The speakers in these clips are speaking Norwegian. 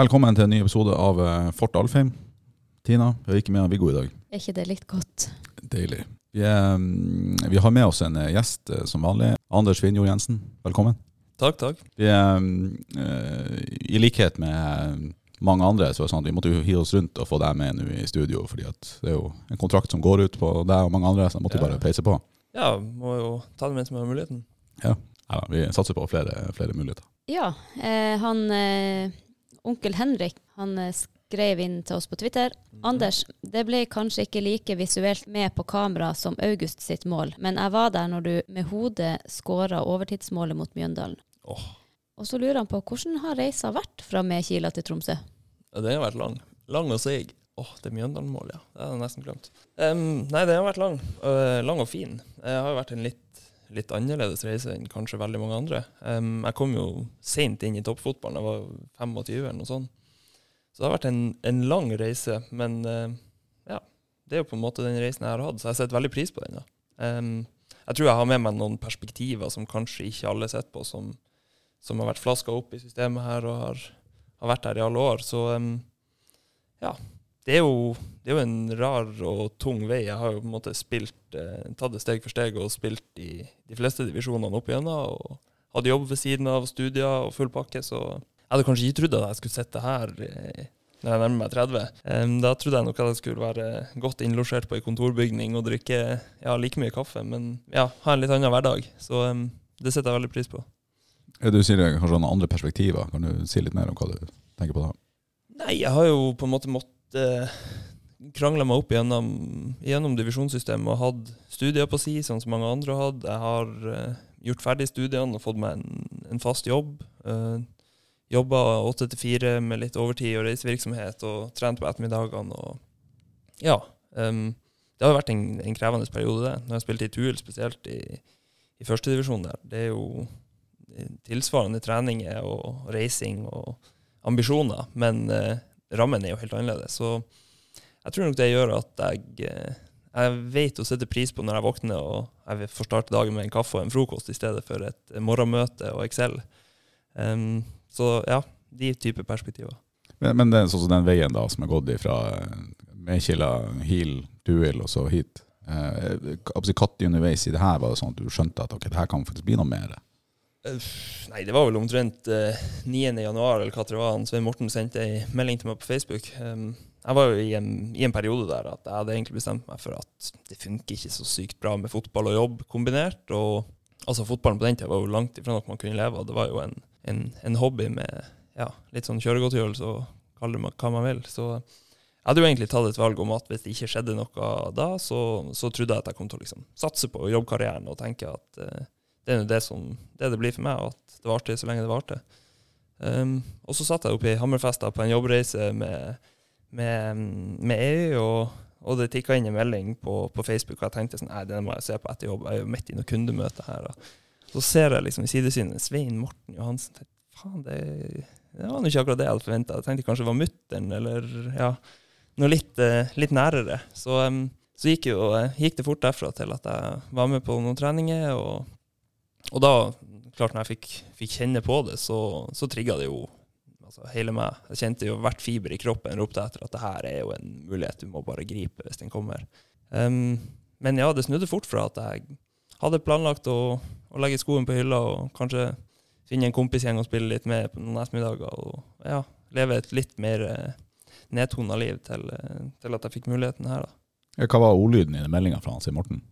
Velkommen til en ny episode av eh, Fort Alfheim. Tina, vi har ikke med Viggo i dag. Er ikke det litt godt? Deilig. Vi, er, mm, vi har med oss en eh, gjest eh, som vanlig. Anders Vinjo Jensen, velkommen. Takk, takk. Vi er, eh, I likhet med mange andre så er det sånn at vi måtte jo hive oss rundt og få deg med nå i studio, fordi det er jo en kontrakt som går ut på deg og mange andre, så jeg måtte Ja. bare peise på. Ja, må jo ta det med som har muligheten. Ja, vi satser på flere, flere muligheter. Ja, eh, han eh, onkel Henrik han eh, skrev inn til oss på Twitter. Anders, det ble kanskje ikke like visuelt med på kamera som August sitt mål, men jeg var der når du med hodet skåra overtidsmålet mot Mjøndalen. Oh. Og så lurer han på hvordan har reisa vært fra Mekila til Tromsø? Ja, Den har vært lang. Lang og seig. Åh, det er Mjøndalen-mål, ja. Det hadde jeg nesten glemt. Um, nei, den har vært lang. Uh, lang og fin. Det har vært en litt, litt annerledes reise enn kanskje veldig mange andre. Um, jeg kom jo seint inn i toppfotballen. Jeg var 25 eller noe sånt. Så det har vært en, en lang reise. Men uh, ja, det er jo på en måte den reisen jeg har hatt, så jeg setter veldig pris på den. da. Um, jeg tror jeg har med meg noen perspektiver som kanskje ikke alle sitter på, som, som har vært flaska opp i systemet her og har, har vært her i alle år. Så um, ja, det er, jo, det er jo en rar og tung vei. Jeg har jo på en måte spilt, eh, tatt det steg for steg og spilt i de fleste divisjonene opp igjennom. Og hadde jobb ved siden av studier og full pakke, så jeg hadde kanskje ikke trodd at jeg skulle sitte her eh, når jeg nærmer meg 30. Em, da trodde jeg nok at jeg skulle være godt innlosjert på ei kontorbygning og drikke ja, like mye kaffe, men ja, ha en litt annen hverdag. Så em, det setter jeg veldig pris på. Du sier kanskje noen andre perspektiver. Kan du si litt mer om hva du tenker på da? Nei, jeg har jo på en måte måttet krangle meg opp gjennom, gjennom divisjonssystemet og hatt studier på si, sånn som mange andre hatt. Jeg har eh, gjort ferdig studiene og fått meg en, en fast jobb. Uh, Jobba åtte til fire med litt overtid og reisevirksomhet og trent på ettermiddagene. Og ja. Um, det har vært en, en krevende periode, det. Når jeg spilte i Tuel, spesielt i, i førstedivisjon der. Det er jo eh, tilsvarende treninger og reising og ambisjoner, men eh, rammen er jo helt annerledes. Så jeg tror nok det gjør at jeg, eh, jeg vet å sette pris på når jeg våkner og jeg får starte dagen med en kaffe og en frokost i stedet for et morgenmøte og Excel. Um, så ja, de typer perspektiver. Men, men det er sånn som den veien da, som er gått fra Mekila, Hil, Duil og så hit. Eh, Når underveis i det her, var det sånn at du skjønte at ok, det her kan faktisk bli noe mer? Eh, Nei, det var vel omtrent uh, 9. januar, eller hva det var. han Svein Morten sendte ei melding til meg på Facebook. Um, jeg var jo i en, i en periode der at jeg hadde egentlig bestemt meg for at det funker ikke så sykt bra med fotball og jobb kombinert. Og altså fotballen på den tida var jo langt ifra noe man kunne leve av. Det var jo en, en, en hobby med ja, litt sånn kjøregodtgjørelse og kall det hva man vil. Så jeg hadde jo egentlig tatt et valg om at hvis det ikke skjedde noe da, så, så trodde jeg at jeg kom til å liksom satse på jobbkarrieren og tenke at eh, det er jo det som det, det blir for meg, at det varte så lenge det varte. Um, og så satt jeg oppe i Hammerfest på en jobbreise med, med, med EU, og, og det tikka inn en melding på, på Facebook, og jeg tenkte sånn Nei, den må jeg se på etter jobb, jeg er jo midt i noe kundemøte her. Og Så ser jeg liksom i sidesynet Svein Morten Johansen. Tenkte, Faen, det, det var ikke akkurat det jeg hadde forventa. Jeg tenkte kanskje det var mutter'n, eller ja, noe litt, eh, litt nærere. Så, um, så gikk, jo, eh, gikk det fort derfra til at jeg var med på noen treninger. og og da, klart når jeg fikk, fikk kjenne på det, så, så trigga det jo altså, hele meg. Jeg kjente jo hvert fiber i kroppen ropte etter at det her er jo en mulighet du må bare gripe hvis den kommer. Um, men ja, det snudde fort fra at jeg hadde planlagt å, å legge skoen på hylla og kanskje finne en kompisgjeng og spille litt med på noen ettermiddager. Og ja, leve et litt mer eh, nedtona liv til, eh, til at jeg fikk muligheten her. da. Hva var ordlyden i meldinga fra Svein Morten?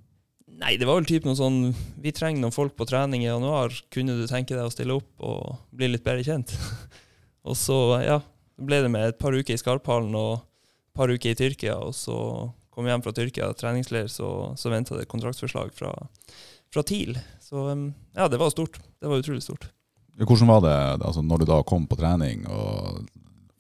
Nei, det var vel typ noe sånn Vi trenger noen folk på trening i januar. Kunne du tenke deg å stille opp og bli litt bedre kjent? og så, ja, ble det med et par uker i Skarphallen og et par uker i Tyrkia. Og så kom jeg hjem fra Tyrkia treningsleir, så, så venta det et kontraktsforslag fra, fra TIL. Så ja, det var stort. Det var utrolig stort. Hvordan var det altså, når du da kom på trening, og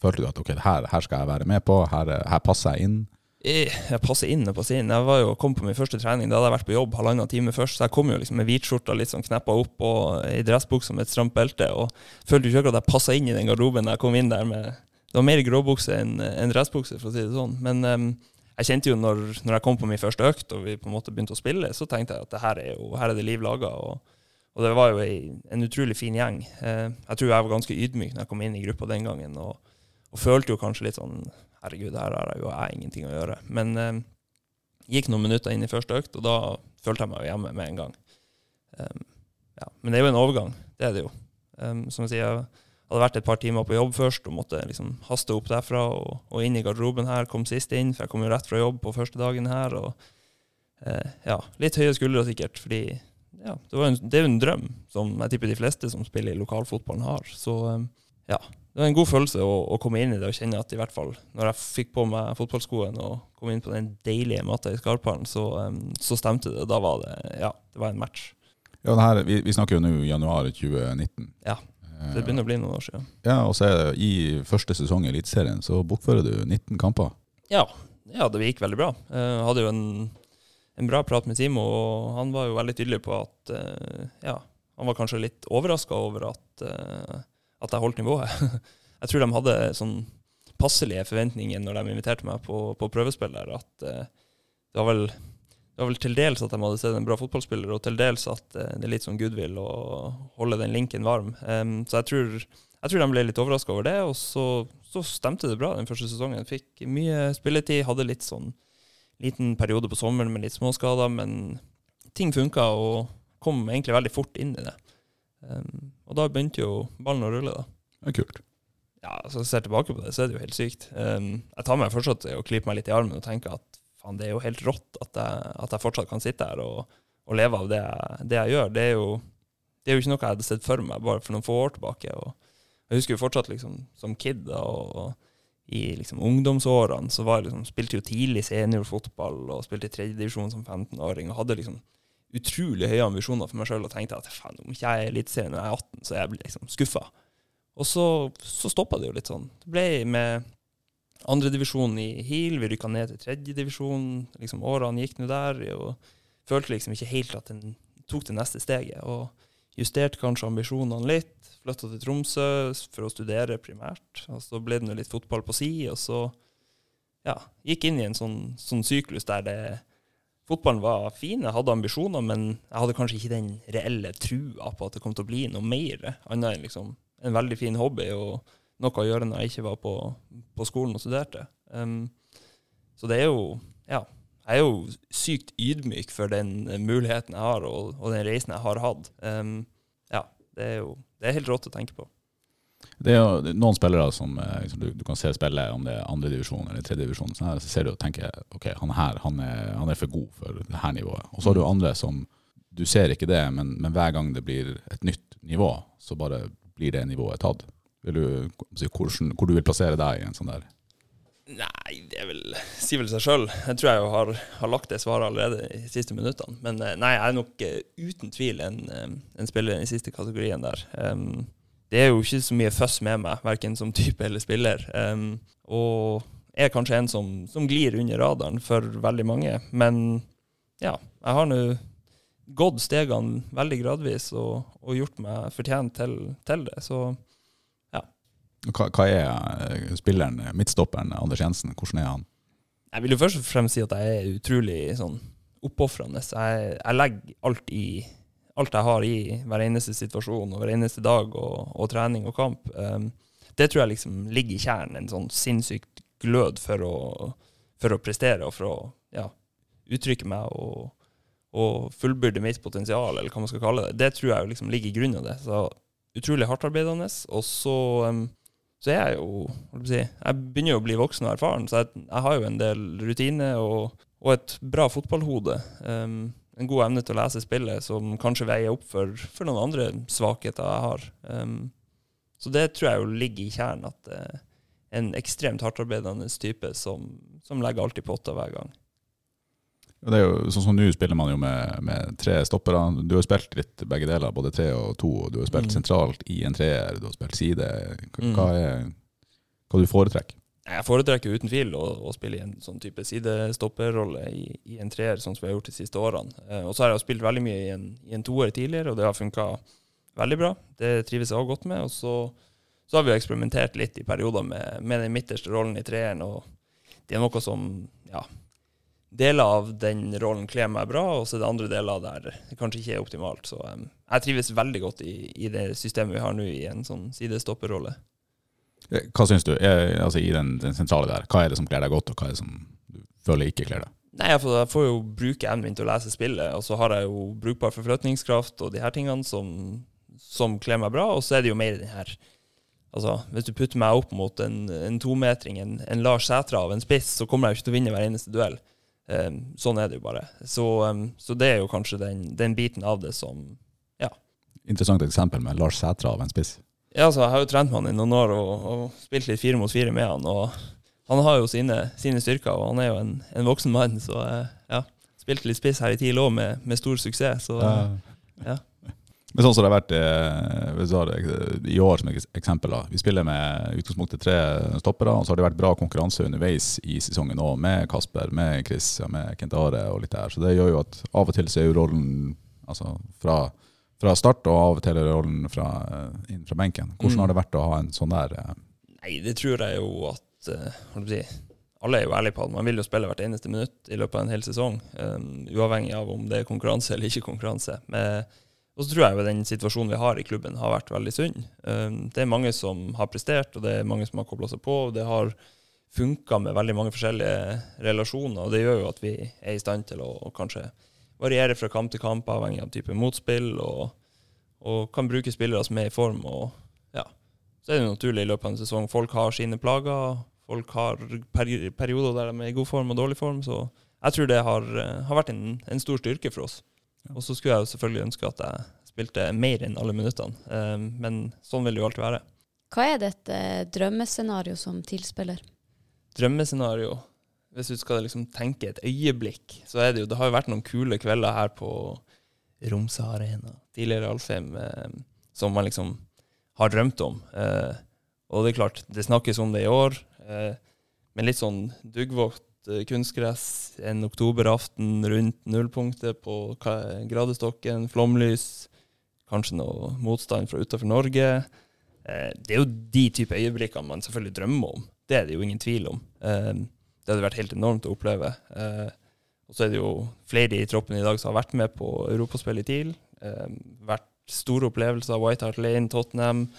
følte du at ok, her, her skal jeg være med på, her, her passer jeg inn? Jeg, passer inn og passer inn. Jeg var jo, kom på min første trening. Da hadde jeg vært på jobb halvannen time først. Så jeg kom jo liksom med hvitskjorta litt sånn kneppa opp og i dressbukse med et stramt belte. Og følte jo ikke at jeg passa inn i den garderoben da jeg kom inn der med Det var mer gråbukse enn en dressbukse, for å si det sånn. Men um, jeg kjente jo når, når, jeg kom på min første økt og vi på en måte begynte å spille, så tenkte jeg at her er jo her er det liv laga. Og, og, det var jo en, en utrolig fin gjeng. Uh, jeg tror jeg var ganske ydmyk når jeg kom inn i gruppa den gangen. og og følte jo kanskje litt sånn Herregud, her har jo jeg ingenting å gjøre. Men eh, gikk noen minutter inn i første økt, og da følte jeg meg jo hjemme med en gang. Um, ja. Men det er jo en overgang. Det er det jo. Um, som jeg sier, jeg hadde vært et par timer på jobb først og måtte liksom haste opp derfra og, og inn i garderoben her. Kom sist inn, for jeg kom jo rett fra jobb på første dagen her. og eh, ja, Litt høye skuldre sikkert, fordi ja, det, en, det, er jo en drøm som jeg tipper de fleste som spiller i lokalfotballen har. Så um, ja, det var en god følelse å, å, komme inn i det og kjenne at i hvert fall når jeg fikk på meg fotballskoene og kom inn på den deilige matta i Skarphallen, så, um, så, stemte det. Da var det ja, det var en match. Ja, her, vi, vi, snakker jo nå januar 2019. Ja, det begynner å bli noen år siden. Ja, og så er det i første sesong i Eliteserien så bokfører du 19 kamper. Ja, ja det gikk veldig bra. Jeg hadde jo en, en bra prat med Timo, og han var jo veldig tydelig på at uh, ja, han var kanskje litt overraska over at uh, at jeg holdt nivået. Jeg tror de hadde sånn passelige forventninger når de inviterte meg på, på prøvespill der. At uh, det, var vel, det var vel til dels at de hadde sett en bra fotballspiller, og til dels at uh, det er litt sånn goodwill å holde den linken varm. Um, så jeg tror, jeg tror, de ble litt overraska over det, og så, så, stemte det bra den første sesongen. Fikk mye spilletid, hadde litt sånn liten periode på sommeren med litt småskader, men ting funka og kom egentlig veldig fort inn i det. Um, og da begynte jo ballen å rulle, da. Det er kult. Ja, så Ser jeg tilbake på det, så er det jo helt sykt. Um, jeg tar meg fortsatt og å klype meg litt i armen og tenker at faen, det er jo helt rått at jeg, at jeg fortsatt kan sitte her og, og leve av det jeg, det jeg, gjør. Det er, jo, det er jo ikke noe jeg hadde sett for meg bare for noen få år tilbake. Og jeg husker jo fortsatt liksom, som kid da, og i liksom, ungdomsårene så var jeg liksom, spilte jo tidlig seniorfotball og spilte i tredjedivisjon som 15-åring. og hadde liksom utrolig høye ambisjoner for meg sjøl og tenkte at faen, om ikke jeg er eliteserien når jeg er 18, så er jeg liksom skuffa. Og så, så stoppa det jo litt sånn. Det ble med andredivisjon i Heal, vi rykka ned til tredjedivisjon. Liksom, årene gikk nå der, og følte liksom ikke helt at den tok det neste steget. Og justerte kanskje ambisjonene litt. Flytta til Tromsø for å studere primært. Og så ble det litt fotball på si, og så ja, gikk inn i en sånn, sånn syklus der det fotballen var fin, jeg hadde ambisjoner, men jeg hadde kanskje ikke den reelle trua på at det kom til å bli noe mer, annet enn liksom en veldig fin hobby og noe å gjøre når jeg ikke var på, på skolen og studerte. Um, så det er jo Ja. Jeg er jo sykt ydmyk for den muligheten jeg har, og, og den reisen jeg har hatt. Um, ja, det er jo det er helt rått å tenke på. Det er jo noen spillere som liksom, du, du, kan se spille, om det er andredivisjon eller tredjedivisjon, så, så ser du og tenker ok, han her han er, han er for god for det her nivået. Og så har du mm. andre som du ser ikke det, men, men, hver gang det blir et nytt nivå, så bare blir det nivået tatt. Vil du, hvordan, hvor du vil plassere deg i en sånn der? Nei, det er vel, sier vel seg sjøl. Jeg tror jeg har, har, lagt det svaret allerede i de siste minuttene. Men nei, jeg er nok uten tvil en, en spiller i den siste kategorien der. Um, det er jo ikke så mye føss med meg, verken som type eller spiller. Um, og er kanskje en som, som, glir under radaren for veldig mange. Men ja, jeg har nå gått stegene veldig gradvis og, og gjort meg fortjent til, til, det. Så ja. Hva, hva er eh, spilleren, midtstopperen Anders Jensen, hvordan er han? Jeg vil jo først og fremst si at jeg er utrolig sånn oppofrende. Jeg, jeg legger alt i alt jeg har i hver eneste situasjon og hver eneste dag og, og trening og kamp, um, det tror jeg liksom ligger i kjernen. En sånn sinnssykt glød for å, for å prestere og for å ja, uttrykke meg og, og fullbyrde mitt potensial, eller hva man skal kalle det. Det tror jeg liksom ligger i grunnen av det. Så utrolig hardtarbeidende. Og så, um, så er jeg jo si, Jeg begynner jo å bli voksen og erfaren, så jeg, jeg har jo en del rutiner og, og et bra fotballhode. Um, en god evne til å lese spillet som kanskje veier opp for, for noen andre svakheter jeg har. Um, så det tror jeg jo ligger i kjernen, at uh, en ekstremt hardtarbeidende type som, som legger alltid potter hver gang. Ja, det er jo sånn som Nå spiller man jo med, med, tre stoppere. Du har spilt litt begge deler, både tre og to. Du har spilt mm. sentralt i en treer, du har spilt side. Hva, mm. er hva du foretrekker? Jeg foretrekker uten tvil å, å, spille i en sånn type sidestopperrolle i, i, en treer, sånn som vi har gjort de siste årene. Eh, og så har jeg spilt veldig mye i en, i en toer tidligere, og det har funka veldig bra. Det trives jeg òg godt med. Og så, så, har vi eksperimentert litt i perioder med, med, den midterste rollen i treeren, og det er noe som ja, Deler av den rollen kler meg bra, og så er det andre deler der det kanskje ikke er optimalt. Så um, jeg trives veldig godt i, i det systemet vi har nå, i en sånn sidestopperrolle. Hva syns du er, altså, i den, den, sentrale der? Hva er det som kler deg godt, og hva er det som du føler ikke kler deg? Nei, jeg får, jeg får jo bruke evnen min til å lese spillet, og så har jeg jo brukbar forflytningskraft og de her tingene som, som kler meg bra, og så er det jo mer den her Altså, Hvis du putter meg opp mot en, en tometring, en, en Lars Sætra av en spiss, så kommer jeg jo ikke til å vinne hver eneste duell. Um, sånn er det jo bare. Så, um, så det er jo kanskje den, den, biten av det som Ja. Interessant eksempel med Lars Sætra av en spiss. Ja, altså, jeg har jo trent med han i noen år og, og spilt litt fire mot fire med han. og Han har jo sine, sine styrker, og han er jo en, en voksen mann, så uh, ja. Spilte litt spiss her i TIL òg med, med, stor suksess. Så, ja. Men sånn som det har vært eh, i år som eksempel. Da. Vi spiller med utgangspunktet tre stoppere, og så har det vært bra konkurranse underveis i sesongen òg, med Kasper, med Chris, med Kent Are og litt der. Så det gjør jo at av og til så er jo rollen altså, fra, fra, start, og av og til rollen fra, eh, inn fra benken. Hvordan mm. har det vært å ha en sånn der eh? Nei, det tror jeg jo at uh, si, alle er jo ærlige på at man vil jo spille hvert eneste minutt i løpet av en hel sesong. Um, uavhengig av om det er konkurranse eller ikke konkurranse. Og så tror jeg jo den situasjonen vi har i klubben, har vært veldig sunn. Um, det er mange som har prestert, og det er mange som har kobla seg på. og Det har funka med veldig mange forskjellige relasjoner, og det gjør jo at vi er i stand til å kanskje variere fra kamp til kamp, avhengig av type motspill, og, og kan bruke spillere som er i form. og ja, Så er det naturlig i løpet av en sesong. Folk har sine plager, folk har perioder der de er i god form og dårlig form, så jeg tror det har, har vært en, en stor styrke for oss. Og så skulle jeg jo selvfølgelig ønske at jeg spilte mer enn alle minuttene, ehm, men sånn vil det jo alltid være. Hva er ditt eh, drømmescenario som tilspiller? Drømmescenario? Hvis du skal liksom tenke et øyeblikk, så er det jo Det har jo vært noen kule kvelder her på Romsa Arena, tidligere Alfheim, eh, som man liksom har drømt om. Eh, og det er klart, det snakkes om det i år, eh, men litt sånn duggvått Eh, kunstgress en oktoberaften rundt nullpunktet på gradestokken, flomlys, kanskje noe motstand fra utenfor Norge. Eh, det er jo de type øyeblikkene man selvfølgelig drømmer om. Det er det jo ingen tvil om. Eh, det hadde vært helt enormt å oppleve. Og så er det jo flere i troppen i dag som har vært med på europaspill i TIL. Vært store opplevelser. White Hart Lane, Tottenham.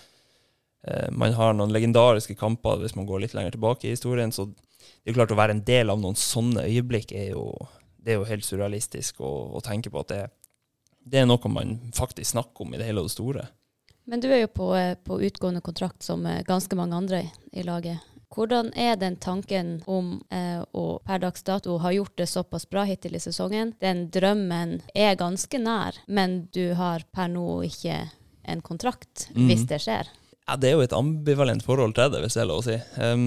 Man har noen legendariske kamper hvis man går litt lenger tilbake i historien. så det er klart Å være en del av noen sånne øyeblikk er jo, det er jo helt surrealistisk å, å tenke på at det, det, er noe man faktisk snakker om i det hele og det store. Men du er jo på, eh, på utgående kontrakt som eh, ganske mange andre i laget. Hvordan er den tanken om eh, å per dags dato ha gjort det såpass bra hittil i sesongen? Den drømmen er ganske nær, men du har per nå ikke en kontrakt, mm. hvis det skjer? Ja, Det er jo et ambivalent forhold til det, hvis det er lov å si. Um,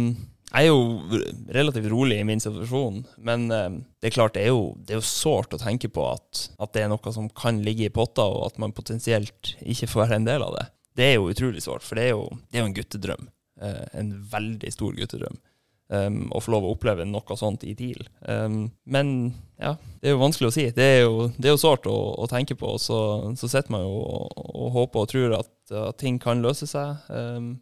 jeg er jo relativt rolig i min situasjon, men eh, det er klart det er jo, det er jo sårt å tenke på at, at, det er noe som kan ligge i potta, og at man potensielt ikke får være en del av det. Det er jo utrolig sårt, for det er jo, det er jo en guttedrøm. Eh, en veldig stor guttedrøm. Um, å få lov å oppleve noe sånt i TIL. Um, men ja, det er jo vanskelig å si. Det er jo, det jo sårt å, å, tenke på, så, så sitter man jo og, og, håper og tror at, at ting kan løse seg. Um,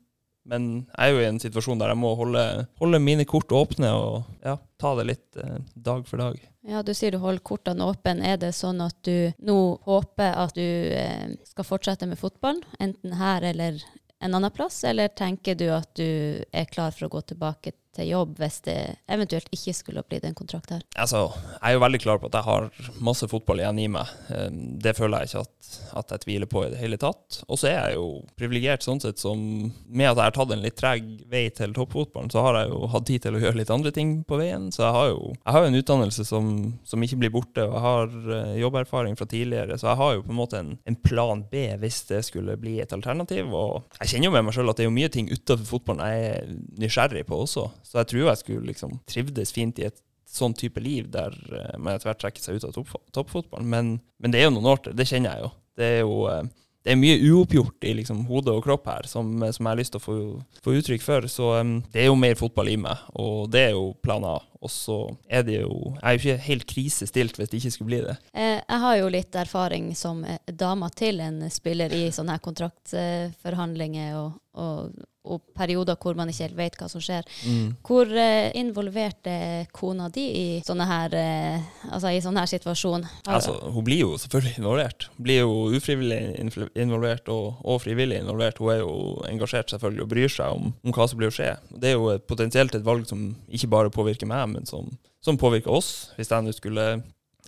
men jeg er jo i en situasjon der jeg må holde, holde mine kort åpne og ja, ta det litt eh, dag for dag. Ja, Du sier du holder kortene åpne. Er det sånn at du nå håper at du eh, skal fortsette med fotballen, enten her eller en annen plass, eller tenker du at du er klar for å gå tilbake til jobb hvis det eventuelt ikke skulle bli den kontrakten her? Altså, jeg er jo veldig klar på at jeg har masse fotball igjen i meg. Ehm, det føler jeg ikke at, at jeg tviler på i det hele tatt. Og så er jeg jo privilegert sånn sett som med at jeg har tatt en litt treg vei til toppfotballen, så har jeg jo hatt tid til å gjøre litt andre ting på veien. Så jeg har jo jeg har en utdannelse som, som, ikke blir borte, og jeg har uh, jobberfaring fra tidligere, så jeg har jo på en måte en, en, plan B hvis det skulle bli et alternativ. Og jeg kjenner jo med meg sjøl at det er jo mye ting utenfor fotballen jeg er nysgjerrig på også. Så jeg tror jeg skulle liksom trivdes fint i et sånn type liv der uh, man etter hvert trekker seg ut av toppfotballen. Men, men, det er jo noen år til, det kjenner jeg jo. Det er jo uh, det er mye uoppgjort i liksom, hode og kropp her som, som, jeg har lyst til å få, få uttrykk for. Så um, det er jo mer fotball i meg, og det er jo plan A. Og så er det jo Jeg er jo ikke helt krisestilt hvis det ikke skulle bli det. Eh, jeg har jo litt erfaring som dama til en spiller i sånne her kontraktforhandlinger og, og og perioder hvor man ikke helt vet hva som skjer. Mm. Hvor eh, involvert er kona di i sånne her, eh, altså i sånne her situasjon? Altså, hun blir jo selvfølgelig involvert. Hun blir jo ufrivillig involvert og, og frivillig involvert. Hun er jo engasjert selvfølgelig og bryr seg om, om hva som blir å skje. Det er jo et, potensielt et valg som ikke bare påvirker meg, men som, som påvirker oss. Hvis jeg nå skulle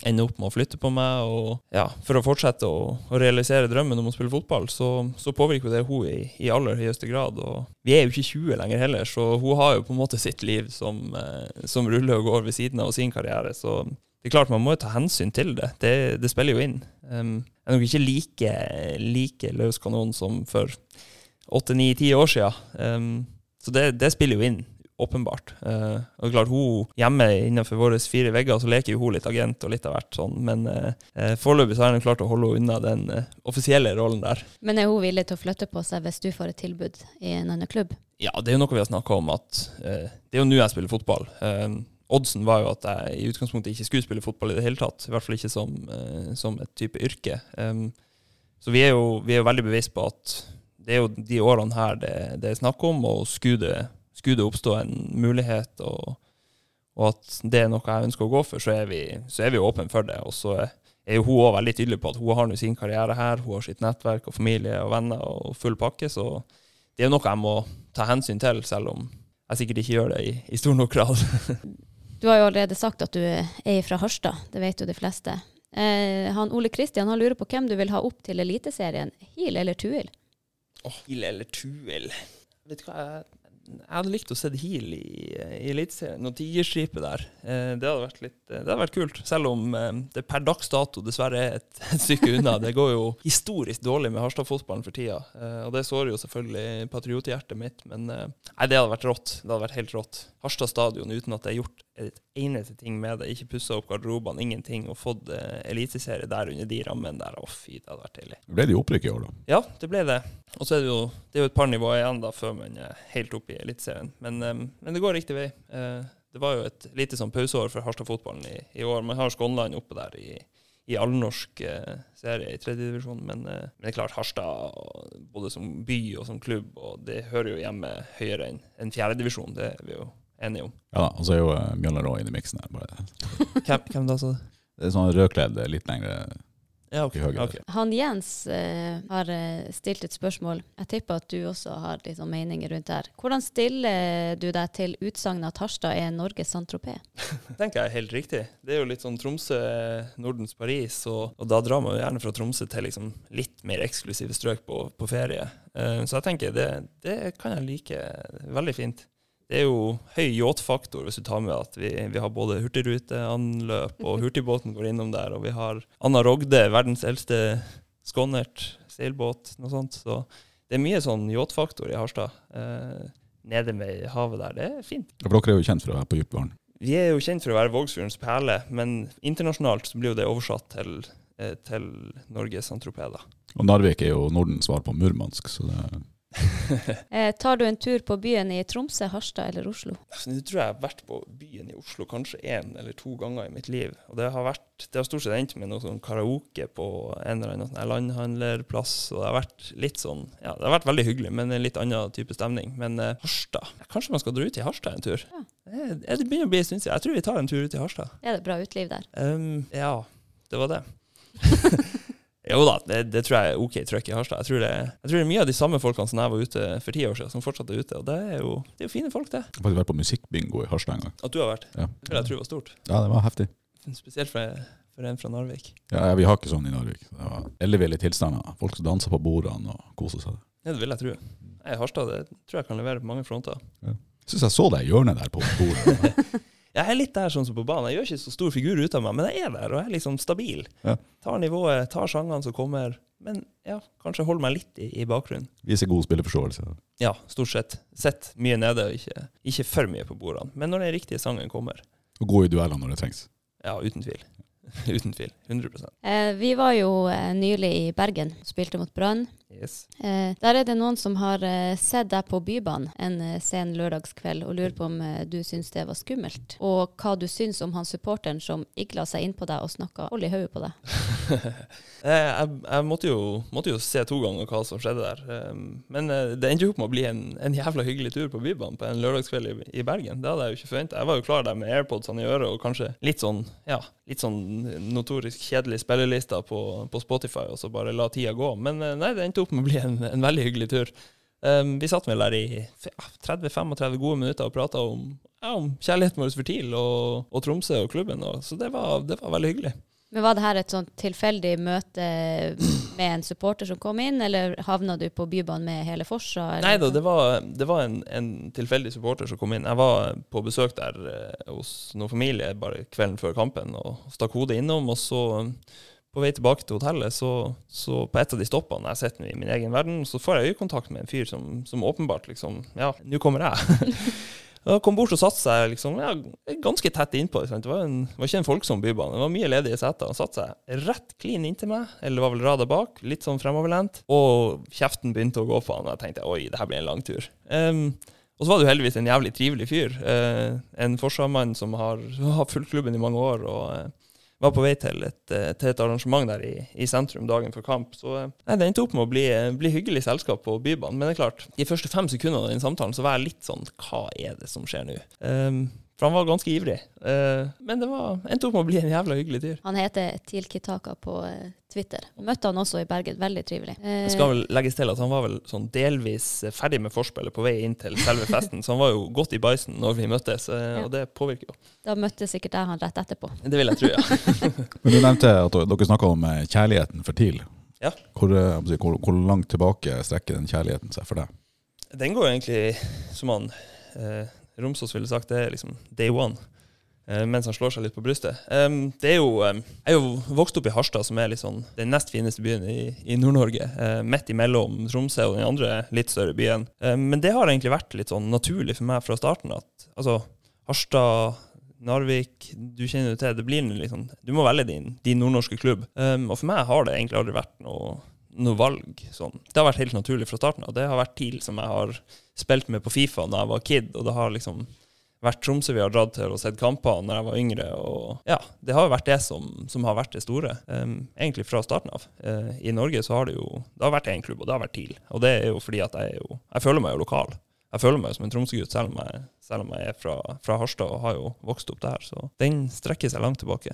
ende opp med å flytte på meg og ja, for å fortsette å, å realisere drømmen om å spille fotball, så, så påvirker det hun i, i aller høyeste grad. Og vi er jo ikke 20 lenger heller, så hun har jo på en måte sitt liv som, eh, som ruller og går ved siden av sin karriere. Så det er klart man må jo ta hensyn til det. Det, det spiller jo inn. Um, jeg er nok ikke like, like løs kanon som for åtte-ni-ti år siden. Um, så det, det spiller jo inn, åpenbart. Eh, og klart, hun hjemme innenfor våre fire vegger, så leker jo hun litt agent og litt av hvert sånn, men uh, uh, foreløpig så har hun klart å holde henne unna den eh, offisielle rollen der. Men er hun villig til å flytte på seg hvis du får et tilbud i en annen klubb? Ja, det er jo noe vi har snakka om, at uh, det er jo nå jeg spiller fotball. Um, oddsen var jo at jeg i utgangspunktet ikke skulle spille fotball i det hele tatt. I hvert fall ikke som, som et type yrke. Um, så vi er, jo, vi er jo veldig bevisst på at det er jo de årene her det, det er snakk om, og skulle det, skulle det oppstå en mulighet, og, og at det er noe jeg ønsker å gå for, så er vi, så er vi åpne for det. Og så er jo hun òg veldig tydelig på at hun har sin karriere her, hun har sitt nettverk og familie og venner og full pakke, så det er jo noe jeg må ta hensyn til, selv om jeg sikkert ikke gjør det i, i stor nok grad. Du har jo allerede sagt at du er fra Harstad, det vet jo de fleste. Eh, han Ole Kristian han lurer på hvem du vil ha opp til Eliteserien, Heal eller Tuil? Oh, Heal eller Tuil Vet du hva, jeg, jeg hadde likt å se Hil i, i Eliteserien. Noe tigerskipet der. Eh, det, hadde vært litt, det hadde vært kult. Selv om eh, det per dags dato dessverre er et, et stykke unna. Det går jo historisk dårlig med Harstad-fotballen for tida. Eh, og det sårer jo selvfølgelig patriothjertet mitt. Men eh, nei, det hadde vært rått. Det hadde vært helt rått. Harstad stadion uten at det er gjort et eneste ting med det. Ikke pussa opp garderobene, ingenting. Og fått eh, eliteserie der under de rammene der. Å fy, det hadde vært deilig. Ble det opprykk i år, da? Ja, det ble det. Og så er det jo, det er jo et par nivåer igjen da før man er helt oppe i Eliteserien. Men, eh, men det går riktig vei. Eh, det var jo et lite sånn pauseår for Harstad-fotballen i, i år. Man har Skånland oppe der i, i allnorsk eh, serie i tredjedivisjon. Men, eh, men det er klart, Harstad både som by og som klubb, og det hører jo hjemme høyere enn en fjerdedivisjon. Det er vi jo enige om. Ja da, og så er jo eh, Mjølner òg inne i miksen her. Hvem, hvem da, sa du? Det er sånn rødkledd, litt lengre Ja, okay. okay. Han Jens eh, har eh, stilt et spørsmål. Jeg tipper at du også har liksom, meninger rundt det her. Hvordan stiller du deg til utsagnet at Harstad er Norges Saint-Tropez? tenker jeg er helt riktig. Det er jo litt sånn Tromsø, Nordens Paris, og, og da drar man jo gjerne fra Tromsø til liksom litt mer eksklusive strøk på, på ferie. Uh, så jeg tenker det, det kan jeg like veldig fint. Det er jo høy yachtfaktor hvis du tar med at vi, vi har både hurtigruteanløp, og hurtigbåten går innom der, og vi har Anna Rogde, verdens eldste skånert seilbåt, noe sånt. Så det er mye sånn yachtfaktor i Harstad. Eh, nede ved havet der. Det er fint. For dere er jo kjent for å være på dypt vann. Vi er jo kjent for å være Vågsfjordens perle, men internasjonalt så blir jo det oversatt til, eh, til Norges Saint-Tropez, da. Og Narvik er jo Nordens svar på Murmansk, så det Eh, tar du en tur på byen i Tromsø, Harstad eller Oslo? Altså, Nå tror jeg jeg har vært på byen i Oslo kanskje én eller to ganger i mitt liv. Og det har, vært, det har stort sett endt med noe sånn karaoke på en eller annen sånn landhandlerplass. Og det har vært litt sånn Ja, det har vært veldig hyggelig, men en litt annen type stemning. Men eh, Harstad Kanskje man skal dra ut i Harstad en tur? Ja. Eh, Det begynner å bli en stund siden. Jeg tror vi tar en tur ut i Harstad. Er det bra utliv der? Um, ja, det var det. jo da, det, det tror jeg er OK trøkk i Harstad. Jeg tror, det, jeg tror det er mye av de samme folkene som jeg var ute for ti år siden, som fortsatt er ute. Og det er jo, det er jo fine folk, det. Jeg har faktisk vært på musikkbingo i Harstad en gang. At du har vært. Ja. Det tror jeg tror var stort. ja, det var heftig. Spesielt for, for en fra Narvik. Ja, ja, Vi har ikke sånn i Narvik. Det var elleville tilstander. Folk som danser på bordene og koser seg. Ja, det vil jeg tro. Nei, Harstad det tror jeg kan levere på mange fronter. Jeg syns jeg så deg i hjørnet der på bordet. Jeg er litt der sånn som på banen. Jeg gjør ikke så stor figur ut av meg, men jeg er der, og jeg er liksom stabil. Ja. Tar nivået, tar sangene som kommer. Men ja, kanskje holder meg litt i, i bakgrunnen. Viser god spilleforståelse. Ja, stort sett. Sett mye nede, og ikke, ikke for mye på bordene. Men når den riktige sangen kommer, Og god i dueller når det trengs. ja, uten tvil. uten tvil. 100 Eh, vi var jo eh, nylig i Bergen spilte mot Brann. Yes. Eh, der er det noen som har eh, sett deg på Bybanen en eh, sen lørdagskveld, og lurer på om eh, du syns det var skummelt. Og hva du syns om han supporteren som igla seg inn på deg og snakka hold i hodet på deg. Eh, jeg, jeg måtte, jo, måtte jo se to ganger hva som skjedde der. Um, men det endte jo opp med å bli en, en jævla hyggelig tur på Bybanen på en lørdagskveld i, i Bergen. Det hadde jeg jo ikke forventa. Jeg var jo klar der med AirPodsene i øret og kanskje litt sånn ja, litt sånn notorisk kjedelig spillelister på, på Spotify, og så bare la tida gå. Men nei, det endte opp med å bli en, en veldig hyggelig tur. Um, vi satt vel der i ja, 30-35 gode minutter og prata om, ja, om kjærligheten vår for TIL og, og Tromsø og klubben, og, så det var, det var veldig hyggelig. Men Var det her et sånt tilfeldig møte med en supporter som kom inn, eller havna du på Bybanen med hele Forsa? Nei da, det var, det var en, en tilfeldig supporter som kom inn. Jeg var på besøk der eh, hos noen familie bare kvelden før kampen og stakk hodet innom. Og så, på vei tilbake til hotellet, så, så på et av de stoppene jeg sitter i min egen verden, så får jeg øyekontakt med en fyr som, som åpenbart liksom Ja, nå kommer jeg. jeg kom bort og satte seg liksom, ja, ganske tett innpå. Det var, en, det var ikke en folksom bybane. Det var mye ledige seter. Han satte seg rett klin inntil meg, eller var vel rada bak, litt sånn fremoverlent. Og kjeften begynte å gå på han, og jeg tenkte oi, det her blir en lang tur. Um, og så var det jo heldigvis en jævlig trivelig fyr. Eh, en forsvarsmann som har, har fulgt klubben i mange år. og eh, var på vei til et, eh, til et arrangement der i, i sentrum dagen før kamp. Så eh, nei, det endte opp med å bli, bli hyggelig selskap på Bybanen. Men det er klart, de første fem sekundene av den samtalen så var jeg litt sånn Hva er det som skjer nå? Um, for han var ganske ivrig. Eh, men det var, endte opp med å bli en jævla hyggelig fyr. Han heter Til Kitaka på eh, Twitter. Møtte han også i Bergen. Veldig trivelig. Eh, Det skal vel legges til at han var vel sånn delvis eh, ferdig med forspillet på vei inn til selve festen, så han var jo godt i bæsjen når vi møttes, eh, Ja. og det påvirker jo. da møtte sikkert jeg han rett etterpå. Det vil jeg tro, ja. Men du nevnte at dere snakka om kjærligheten for TIL. Ja. Hvor, hvor, hvor langt tilbake strekker den kjærligheten seg for deg? Den går egentlig, som han eh, Romsås ville sagt, det er liksom day one. eh, mens han slår seg litt på brystet. Det er jo, jeg er jo vokst opp i Harstad, som er sånn den nest fineste byen i, i Nord-Norge. eh, midt imellom Tromsø og den andre litt større byen. Men det har egentlig vært litt sånn naturlig for meg fra starten at altså, Harstad Narvik, du kjenner jo til, det blir liksom Du må velge din, din nordnorske klubb. Um, og for meg har det egentlig aldri vært noe, noe valg. Sånn. Det har vært helt naturlig fra starten av. Det har vært TIL som jeg har spilt med på Fifa da jeg var kid, og det har liksom vært Tromsø vi har dratt til og sett kamper når jeg var yngre. og ja, Det har jo vært det som, som har vært det store, um, egentlig fra starten av. Uh, I Norge så har det jo det har vært én klubb, og det har vært TIL. Og det er jo fordi at jeg er jo Jeg føler meg jo lokal. Jeg føler meg jo som en Tromsø-gutt, selv, selv om jeg er fra, fra Harstad og har jo vokst opp der. Så den strekker seg langt tilbake.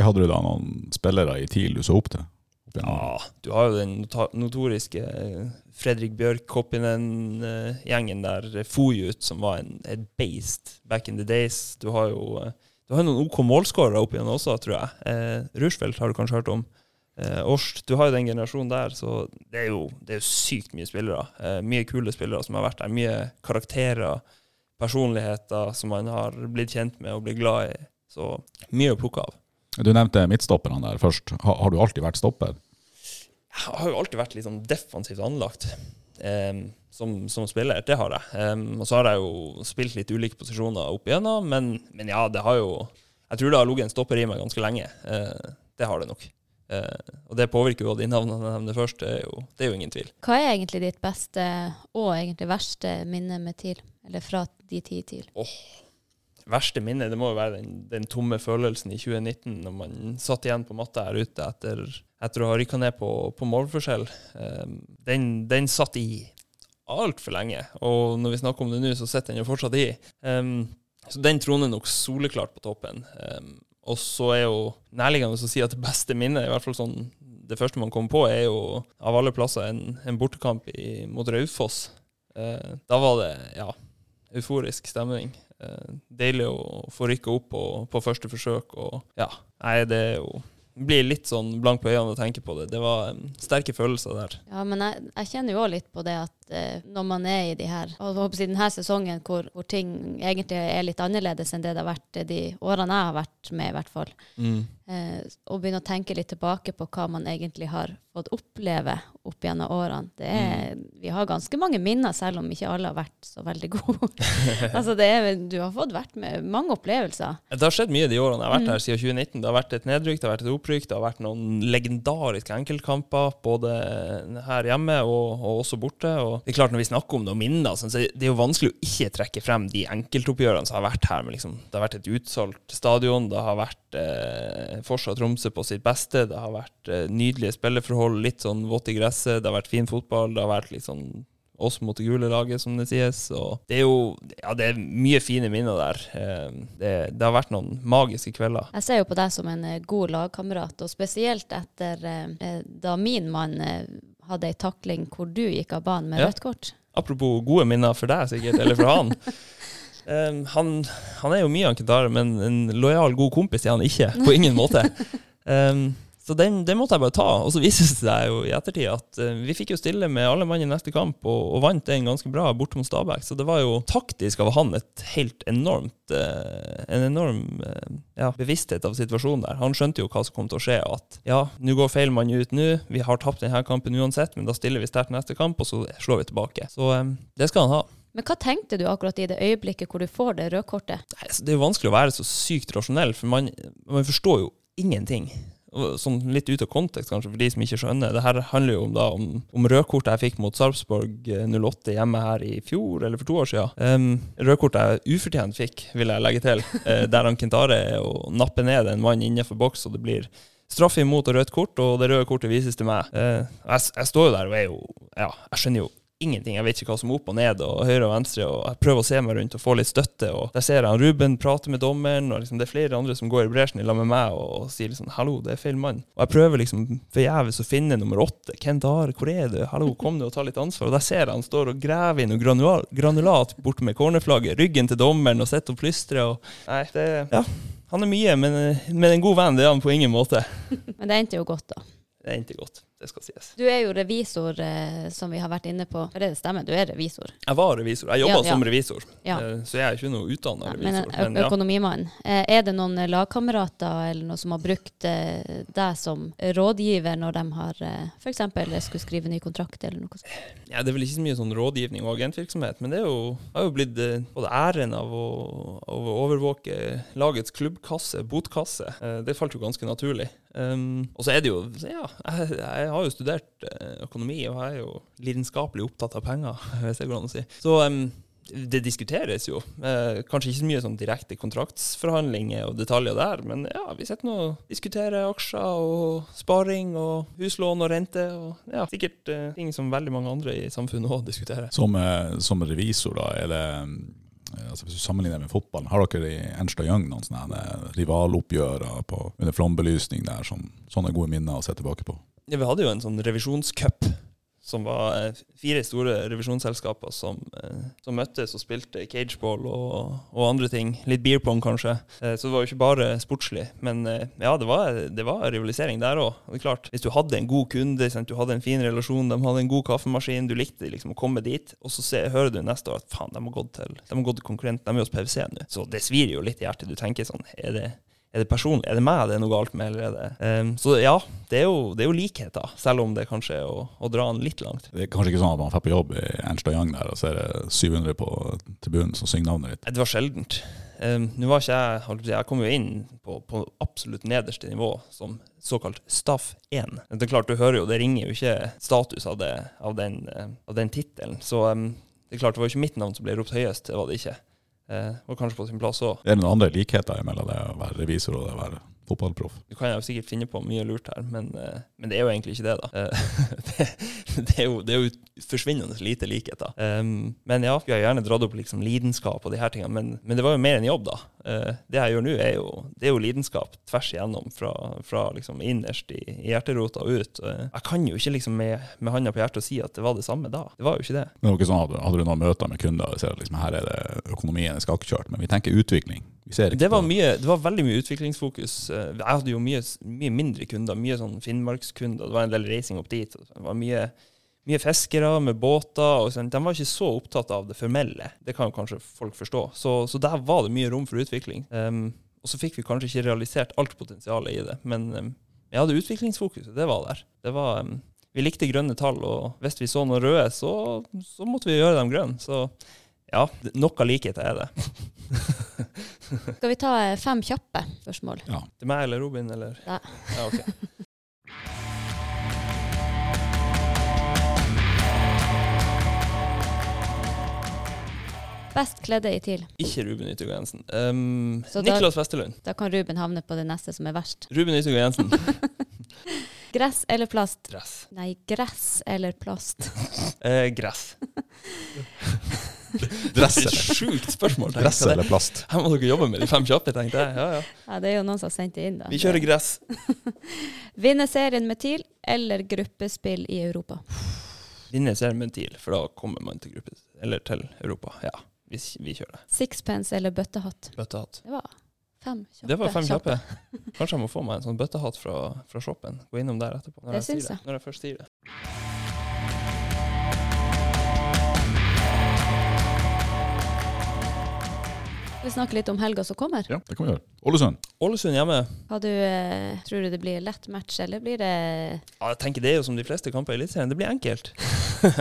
Hadde du da noen spillere i TIL du så opp til? Opp? Ja, du har jo den notoriske eh, Fredrik Bjørk-Koppinen-gjengen der, eh, Fojut, som var en, et beist back in the days. Du har jo eh, du har noen OK målskårere opp igjen også, tror jeg. Eh, Rushfeldt har du kanskje hørt om. Eh, Orst, du har jo den generasjonen der, så det er jo, det er jo sykt mye spillere. Eh, mye kule spillere som har vært der. Mye karakterer, personligheter som man har blitt kjent med og blitt glad i. Så mye å plukke av. Du nevnte midtstopperne der først. Har, har du alltid vært stopper? Jeg har jo alltid vært litt sånn defensivt anlagt um, som, som spiller. Det har jeg. Um, og så har jeg jo spilt litt ulike posisjoner opp igjennom, men, men ja, det har jo Jeg tror det har ligget en stopper i meg ganske lenge. Uh, det har det nok. Uh, og det påvirker jo de navnene jeg nevner først, det er, jo, det er jo ingen tvil. Hva er egentlig ditt beste og egentlig verste minne med TIL? Eller fra de ti TIL? Verste minne det må jo være den, den tomme følelsen i 2019, når man satt igjen på matta her ute etter, etter å ha rykka ned på, på målforskjell. Um, den, den satt i altfor lenge, og når vi snakker om det nå, så sitter den jo fortsatt i. Um, så den troner nok soleklart på toppen. Um, og så er jo nærliggende å si at det beste minnet, i hvert fall sånn det første man kommer på, er jo av alle plasser en, en bortekamp i, mot Raufoss. Eh, da var det ja, euforisk stemning. Eh, deilig å få rykke opp på, på første forsøk. Og ja, nei, det er jo blir litt sånn blank på øynene å tenke på det. Det var um, sterke følelser der. Ja, men jeg, jeg kjenner jo òg litt på det at eh, når man er i de her og håper å denne sesongen hvor, hvor ting egentlig er litt annerledes enn det det har vært de årene jeg har vært med, i hvert fall. Mm. Eh, og begynne å tenke litt tilbake på hva man egentlig har fått oppleve opp gjennom årene. Det er, Vi har ganske mange minner, selv om ikke alle har vært så veldig gode. altså det er, du har fått vært med mange opplevelser. Det har skjedd mye de årene jeg har vært Mm. her siden 2019. Det har vært et nedrykk, det har vært et opprykk, det har vært noen legendariske enkeltkamper både her hjemme og, og også borte. Og det er klart Når vi snakker om noen minner, så så det er jo vanskelig å ikke trekke frem de enkeltoppgjørene som har vært her. Men Liksom, det har vært et utsolgt stadion, det har vært eh, fortsatt Tromsø på sitt beste, det har vært eh, nydelige spilleforhold, litt sånn vått i gresset, det har vært fin fotball, det har vært litt sånn oss mot det gule laget, som det sies. Og det er jo ja, det er mye fine minner der. Eh, Det, det har vært noen magiske kvelder. Jeg ser jo på deg som en eh, god lagkamerat, og spesielt etter eh, da min mann hadde ei takling hvor du gikk av banen med Ja. rødt kort. Apropos gode minner for deg, sikkert, eller for han. um, han, han er jo mye Anketare, men en lojal, god kompis er han ikke. På ingen måte. Um, så den, den måtte jeg bare ta. Og så viser det seg jo i ettertid at eh, vi fikk jo stille med alle mann i neste kamp, og, og vant den ganske bra bort mot Stabæk. Så det var jo taktisk av han et helt enormt eh, En enorm eh, ja, bevissthet av situasjonen der. Han skjønte jo hva som kom til å skje, at ja, nå går feil mann ut nå. Vi har tapt denne kampen uansett, men da stiller vi sterkt neste kamp, og så slår vi tilbake. Så det skal han ha. Men hva tenkte du akkurat i det øyeblikket hvor du får det røde kortet? Altså, det er jo vanskelig å være så sykt rasjonell, for man, man forstår jo ingenting. Sånn litt ut av kontekst, kanskje, for de som ikke skjønner. Det her handler jo om, da, om, om rødkortet jeg fikk mot Sarpsborg eh, 08 hjemme her i fjor, eller for to år siden. Um, rødkortet jeg ufortjent fikk, vil jeg legge til, eh, der han Kintare er og nappe ned en mann innenfor boks, og det blir straff imot og rødt kort, og det røde kortet vises til meg. Uh, jeg, jeg står jo der og er jo Ja, jeg skjønner jo ingenting. Jeg vet ikke hva som er opp og ned, og høyre og venstre, og jeg prøver å se meg rundt og få litt støtte. og Der ser jeg han Ruben prate med dommeren, og liksom det er flere andre som går i bresjen i lag med meg og, og sier liksom 'hallo, det er feil mann'. Og jeg prøver liksom forgjeves å finne nummer åtte. Hvem der, hvor er du? Hallo, kom nå og ta litt ansvar. Og der ser jeg han står og graver i noe granulat, granulat borte med cornerflagget, ryggen til dommeren og sitter og plystrer. Og, nei, det Ja. Han er mye, men, men en god venn det er han på ingen måte. Men det endte jo godt, da. Det ikke godt, det skal sies. Du er jo revisor, eh, som vi har vært inne på. Er det det stemmer? Du er revisor. Jeg var revisor. Jeg jobba Ja, ja. som revisor, Ja. eh, så jeg er ikke noe utdanna revisor. Men ja. økonomimann. Eh, Er det noen lagkamerater eller noe som har brukt deg som rådgiver når de har f.eks. skulle skrive ny kontrakt eller noe sånt? ja, det er vel ikke så mye sånn rådgivning og agentvirksomhet, men det er jo, har jo blitt både æren av å, av å overvåke lagets klubbkasse, botkasse. Det falt jo ganske naturlig. Um, og så er det jo Ja, jeg, jeg har jo studert eh, økonomi, og jeg er jo lidenskapelig opptatt av penger, hvis det går an å si. Så um, det diskuteres jo. Eh, kanskje ikke så mye sånn direkte kontraktsforhandlinger og detaljer der, men ja, vi sitter nå og diskuterer aksjer og sparing og huslån og rente. Og ja, sikkert eh, ting som veldig mange andre i samfunnet òg diskuterer. Som, eh, som revisor, da, er det eh, altså Hvis du sammenligner med fotballen, har dere i Ernst og Young noen sånne her rivaloppgjør under flombelysning der, som, sånne gode minner å se tilbake på? Ja, vi hadde jo en sånn revisjonscup. Som var eh, fire store revisjonsselskaper som, eh, som møttes og spilte cageball og, og andre ting. Litt beer pong, kanskje. Eh, så det var jo ikke bare sportslig. Men ja, det var, det var rivalisering der òg. Hvis du hadde en god kunde, du hadde en fin relasjon, de hadde en god kaffemaskin, du likte liksom å komme dit, og så se, hører du neste år at faen, de har gått til, til konkurrent, de er hos PwC nå. Så det svir jo litt i hjertet. Du tenker sånn, er det er det personlig? Er det meg det er noe galt med? Eller er det um, Så ja, det er, jo, det er jo likheter, selv om det kanskje er å, å dra den litt langt. Det er kanskje ikke sånn at man får på jobb i Ernst Young der, og så er det 700 på tribunen som synger navnet ditt. Det var sjeldent. Um, Nå var ikke jeg Jeg kom jo inn på, på absolutt nederste nivå som såkalt staff 1. Det er klart, du hører jo, det ringer jo ikke status av, det, av den, eh, av den tittelen. Så um, det er klart, det var jo ikke mitt navn som ble ropt høyest, det var det ikke. Eh, og kanskje på sin plass òg. Er det noen andre likheter mellom det å være revisor og det å være fotballproff? Du kan jo sikkert finne på mye lurt her, men, eh, men det er jo egentlig ikke det, da. Eh, det, det, er jo, det er jo forsvinnende lite likheter. Um, men ja, vi har gjerne dratt opp liksom lidenskap og de her tingene, men, men det var jo mer enn jobb, da. Eh, det jeg gjør nå, er jo, det er jo lidenskap tvers igjennom, fra, fra liksom innerst i, i hjerterota og ut. Eh, jeg kan jo ikke liksom med, med handa på hjertet si at det var det samme da. Det var jo ikke det. Men det var ikke sånn, hadde, hadde du noen møter med kunder og ser at liksom, her er det økonomien er skakkjørt, men vi tenker utvikling. Vi ser ikke Det var, på- mye, det var veldig mye utviklingsfokus. Eh, Jeg hadde jo mye, mye mindre kunder, mye sånn Finnmarkskunder. Det var en del reising opp dit. Det var mye, mye fiskere med båter. og sånt. De var ikke så opptatt av det formelle. Det kan jo kanskje folk forstå. Så, så der var det mye rom for utvikling. Um, og så fikk vi kanskje ikke realisert alt potensialet i det. Men um, jeg hadde utviklingsfokuset, det var der. Det var, um, vi likte grønne tall, og hvis vi så noen røde, så, så måtte vi gjøre dem grønne. Så ja, noe likhet er det. Skal vi ta eh, fem kjappe spørsmål? Ja. Til meg eller Robin, eller? Ja. ja ok. Best kledde i TIL. Ikke Ruben Yttergård Jensen. Um, Niklas Westerlund. Da kan Ruben havne på det neste som er verst. Ruben Yttergård Jensen. Gress eller plast? Gress. Nei, gress eller plast. Eh, gress. Dress er eller, et sjukt spørsmål. Gress dress eller plast? Her må dere jobbe med de fem kjappe, tenkte jeg. Ja, ja. Ja, det er jo noen som har sendt det inn, da. Vi kjører gress. Vinne serien med TIL eller gruppespill i Europa? Vinne serien med TIL, for da kommer man til gruppe, eller til Europa. Ja, vi, vi kjører det. Sixpence eller bøttehatt? Bøttehatt. Det var fem kjappe. Det var fem kjappe. Kanskje jeg må få meg en sånn bøttehatt fra, fra shoppen. Gå innom der etterpå. Når Det jeg syns jeg. Når jeg først sier det. Vi snakker litt om helga som kommer. Ja, det kan vi gjøre. Ålesund. Ålesund hjemme. Du, eh, tror du det blir lett match, eller blir det Ja, jeg tenker Det er jo som de fleste kamper i Eliteserien. Det blir enkelt.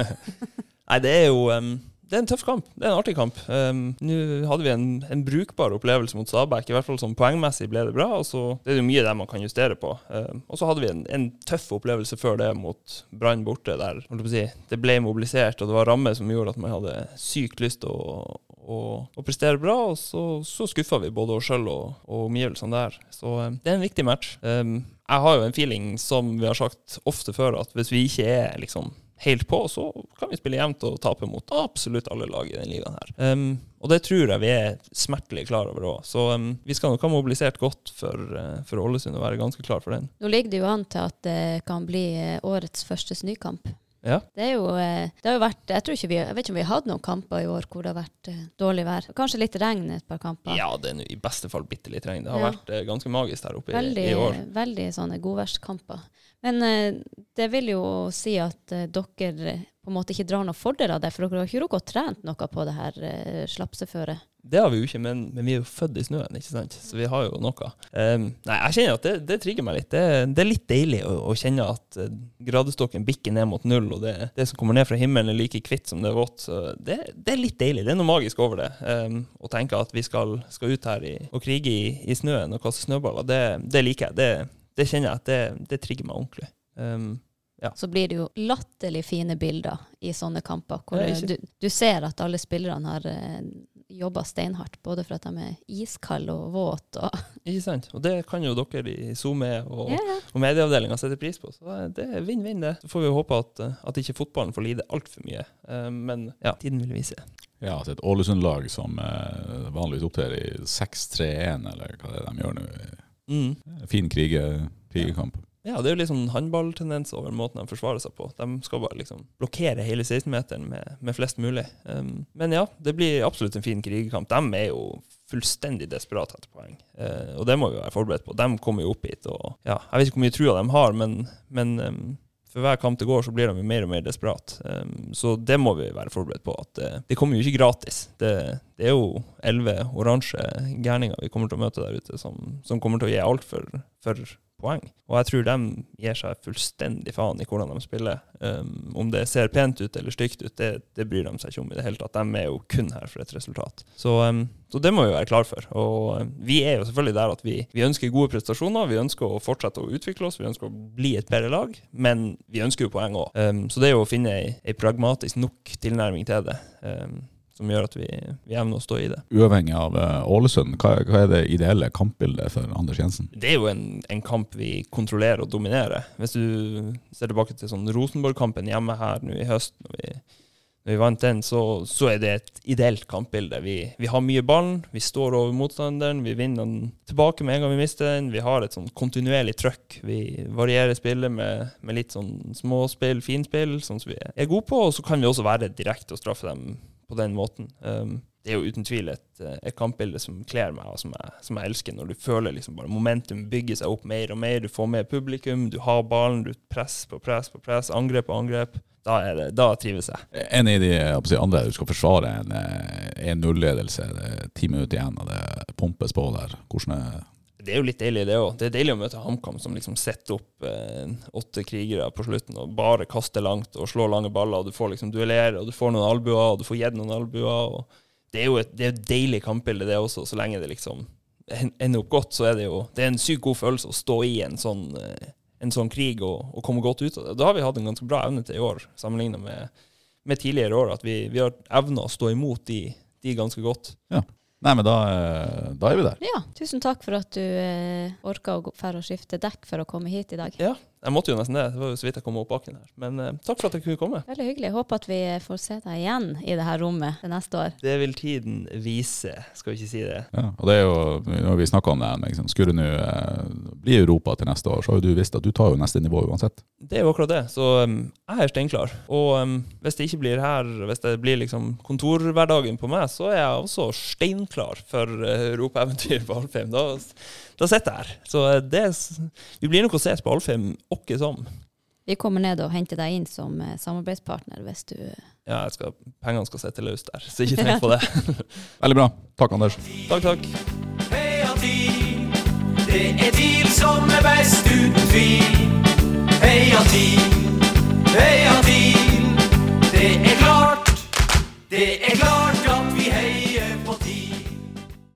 Nei, det er jo um, Det er en tøff kamp. Det er en artig kamp. Um, Nå hadde vi en, en brukbar opplevelse mot Stabæk. I hvert fall sånn poengmessig ble det bra. og så Det er jo mye der man kan justere på. Um, og så hadde vi en, en tøff opplevelse før det mot Brann borte, der si, det ble mobilisert, og det var rammer som gjorde at man hadde sykt lyst til å, å, å prestere bra. Og så, så skuffa vi både oss sjøl og, og omgivelsene der. Så um, det er en viktig match. Jeg har jo en feeling, som vi har sagt ofte før, at hvis vi ikke er liksom helt på, så kan vi spille jevnt og tape mot absolutt alle lag i denne ligaen her. Um, og det tror jeg vi er smertelig klar over òg. Så um, vi skal nok ha mobilisert godt for, uh, for Ålesund og være ganske klar for den. Nå ligger det jo an til at det kan bli eh, årets første snøkamp. Ja. Det er jo, eh, det har jo vært Jeg tror ikke vi, jeg vet ikke om vi har hatt noen kamper i år hvor det har vært dårlig vær. Kanskje litt regn et par kamper. Ja, det er i beste fall bitte litt regn. Det har Ja. vært ganske magisk der oppe Veldig, i år. veldig sånne godværskamper. Men eh, det vil jo si at eh, dere på en måte ikke drar noen fordel av det, for dere har ikke rukket å trent noe på det her uh, slapseføret. Det har vi jo ikke, men, men vi er jo født i snøen, ikke sant? så vi har jo noe. Um, nei, jeg kjenner at det, det trigger meg litt. Det, det er litt deilig å, å kjenne at gradestokken bikker ned mot null, og det, det som kommer ned fra himmelen er like kvitt som det er vått. Så det, er litt deilig. Det er noe magisk over det. Um, å tenke at vi skal, skal ut her i, og krige i, i snøen og kaste snøballer, det liker jeg. Det, det kjenner jeg at det, det trigger meg ordentlig. Um, Så blir det jo latterlig fine bilder i sånne kamper, hvor Ja, du, du ser at alle spillerne har uh, jobba steinhardt, både for at de er iskalde og våte. Ikke sant? Og det kan jo dere i SoMe og, ja, ja. og medieavdelinga sette pris på. Så det er vinn-vinn, det. Så får vi håpe at, eh, at ikke fotballen får lide altfor mye. Eh, Men ja, tiden vil vise. Ja, til et Ålesund-lag som eh, vanligvis opptrer i 6-3-1, eller hva det er de gjør nå. Mm. Fin krige, krigekamp. Ja, det er jo litt sånn håndballtendens over måten de forsvarer seg på. De skal bare liksom blokkere hele 16-meteren med, med flest mulig. Um, men ja, det blir absolutt en fin krigekamp. De er jo fullstendig desperate etter poeng, uh, og det må vi være forberedt på. De kommer jo opp hit, og ja, jeg vet ikke hvor mye trua de har, men, men um, for hver kamp det går, så blir de mer og mer desperat. Um, så det må vi være forberedt på. at uh, Det kommer jo ikke gratis. Det, det er jo elleve oransje gærninger vi kommer til å møte der ute, som, som kommer til å gi alt for, for poeng. Og jeg tror de gir seg fullstendig faen i hvordan de spiller. Um, om det ser pent ut eller stygt ut, det, det bryr de seg ikke om i det hele tatt. De er jo kun her for et resultat. Så, um, så det må vi være klar for. Og um, vi er jo selvfølgelig der at vi, vi ønsker gode prestasjoner. Vi ønsker å fortsette å utvikle oss, vi ønsker å bli et bedre lag. Men vi ønsker jo poeng òg. Um, så det er jo å finne ei, ei pragmatisk nok tilnærming til det. Um, som gjør at vi, vi evner å stå i det. Uavhengig av eh, Ålesund, hva, hva er det ideelle kampbildet for Anders Jensen? Det er jo en, en kamp vi kontrollerer og dominerer. Hvis du ser tilbake til sånn Rosenborg-kampen hjemme her nå i høst, når vi, når vi vant den, så, så er det et ideelt kampbilde. Vi, vi har mye ballen, vi står over motstanderen, vi vinner den tilbake med en gang vi mister den. Vi har et sånn kontinuerlig trøkk. Vi varierer spillet med, med litt sånn småspill, finspill, sånn som vi er gode på. Og så kan vi også være direkte og straffe dem på den måten. Um, det er jo uten tvil et, eh, et kampbilde som kler meg, og som jeg, som jeg, elsker. Når du føler liksom bare momentum bygger seg opp mer og mer. Du får med publikum, du har ballen, du press på press på press, angrep på angrep. Da, det, da trives jeg. En av de andre du skal forsvare en 1-0-ledelse. Det er ti minutter igjen, og det pumpes på der. Hvordan er det er jo litt deilig, det òg. Det er deilig å møte HamKam, som liksom setter opp eh, åtte krigere på slutten og bare kaster langt og slår lange baller. og Du får liksom duellere, og du får noen albuer, og du får gitt noen albuer. og det er jo et, det er et deilig kampbilde, det også, så lenge det liksom ender opp godt. Så er det jo det er en sykt god følelse å stå i en sånn, eh, en sånn krig og, og, komme godt ut av det. Da har vi hatt en ganske bra evne til i år, sammenlignet med, med tidligere år. At vi, vi har evna å stå imot de, de ganske godt. Ja. Nei, men da, eh, da, er vi der. Ja, tusen takk for at du eh, orka å fære og skifte dekk for å komme hit i dag. Ja, jeg måtte jo nesten det. Det var jo så vidt jeg kom opp bakken her. Men uh, takk for at jeg kunne komme. Veldig hyggelig. Håper at vi får se deg igjen i det her rommet det neste år. Det vil tiden vise, skal vi ikke si det. Ja, og det er jo, når vi snakka om det, liksom, skulle du nå uh, bli Europa til neste år, så har jo du visst at du tar jo neste nivå uansett. Det er jo akkurat det. Så um, jeg er steinklar. Og um, hvis det ikke blir her, hvis det blir liksom kontorhverdagen på meg, så er jeg også steinklar for uh, europaeventyr på Alfheim. Da da sitter her. Så eh, det, vi blir nok å ses på Alfheim åkke som. Vi kommer ned og henter deg inn som eh, samarbeidspartner hvis du eh, Ja, skal, pengene skal sitte løst der, så ikke tenk på det. Veldig bra. Takk, Anders. Takk, takk. Det er TIL som er best uten tvil. Heia TIL, heia TIL, det er klart, det er klart.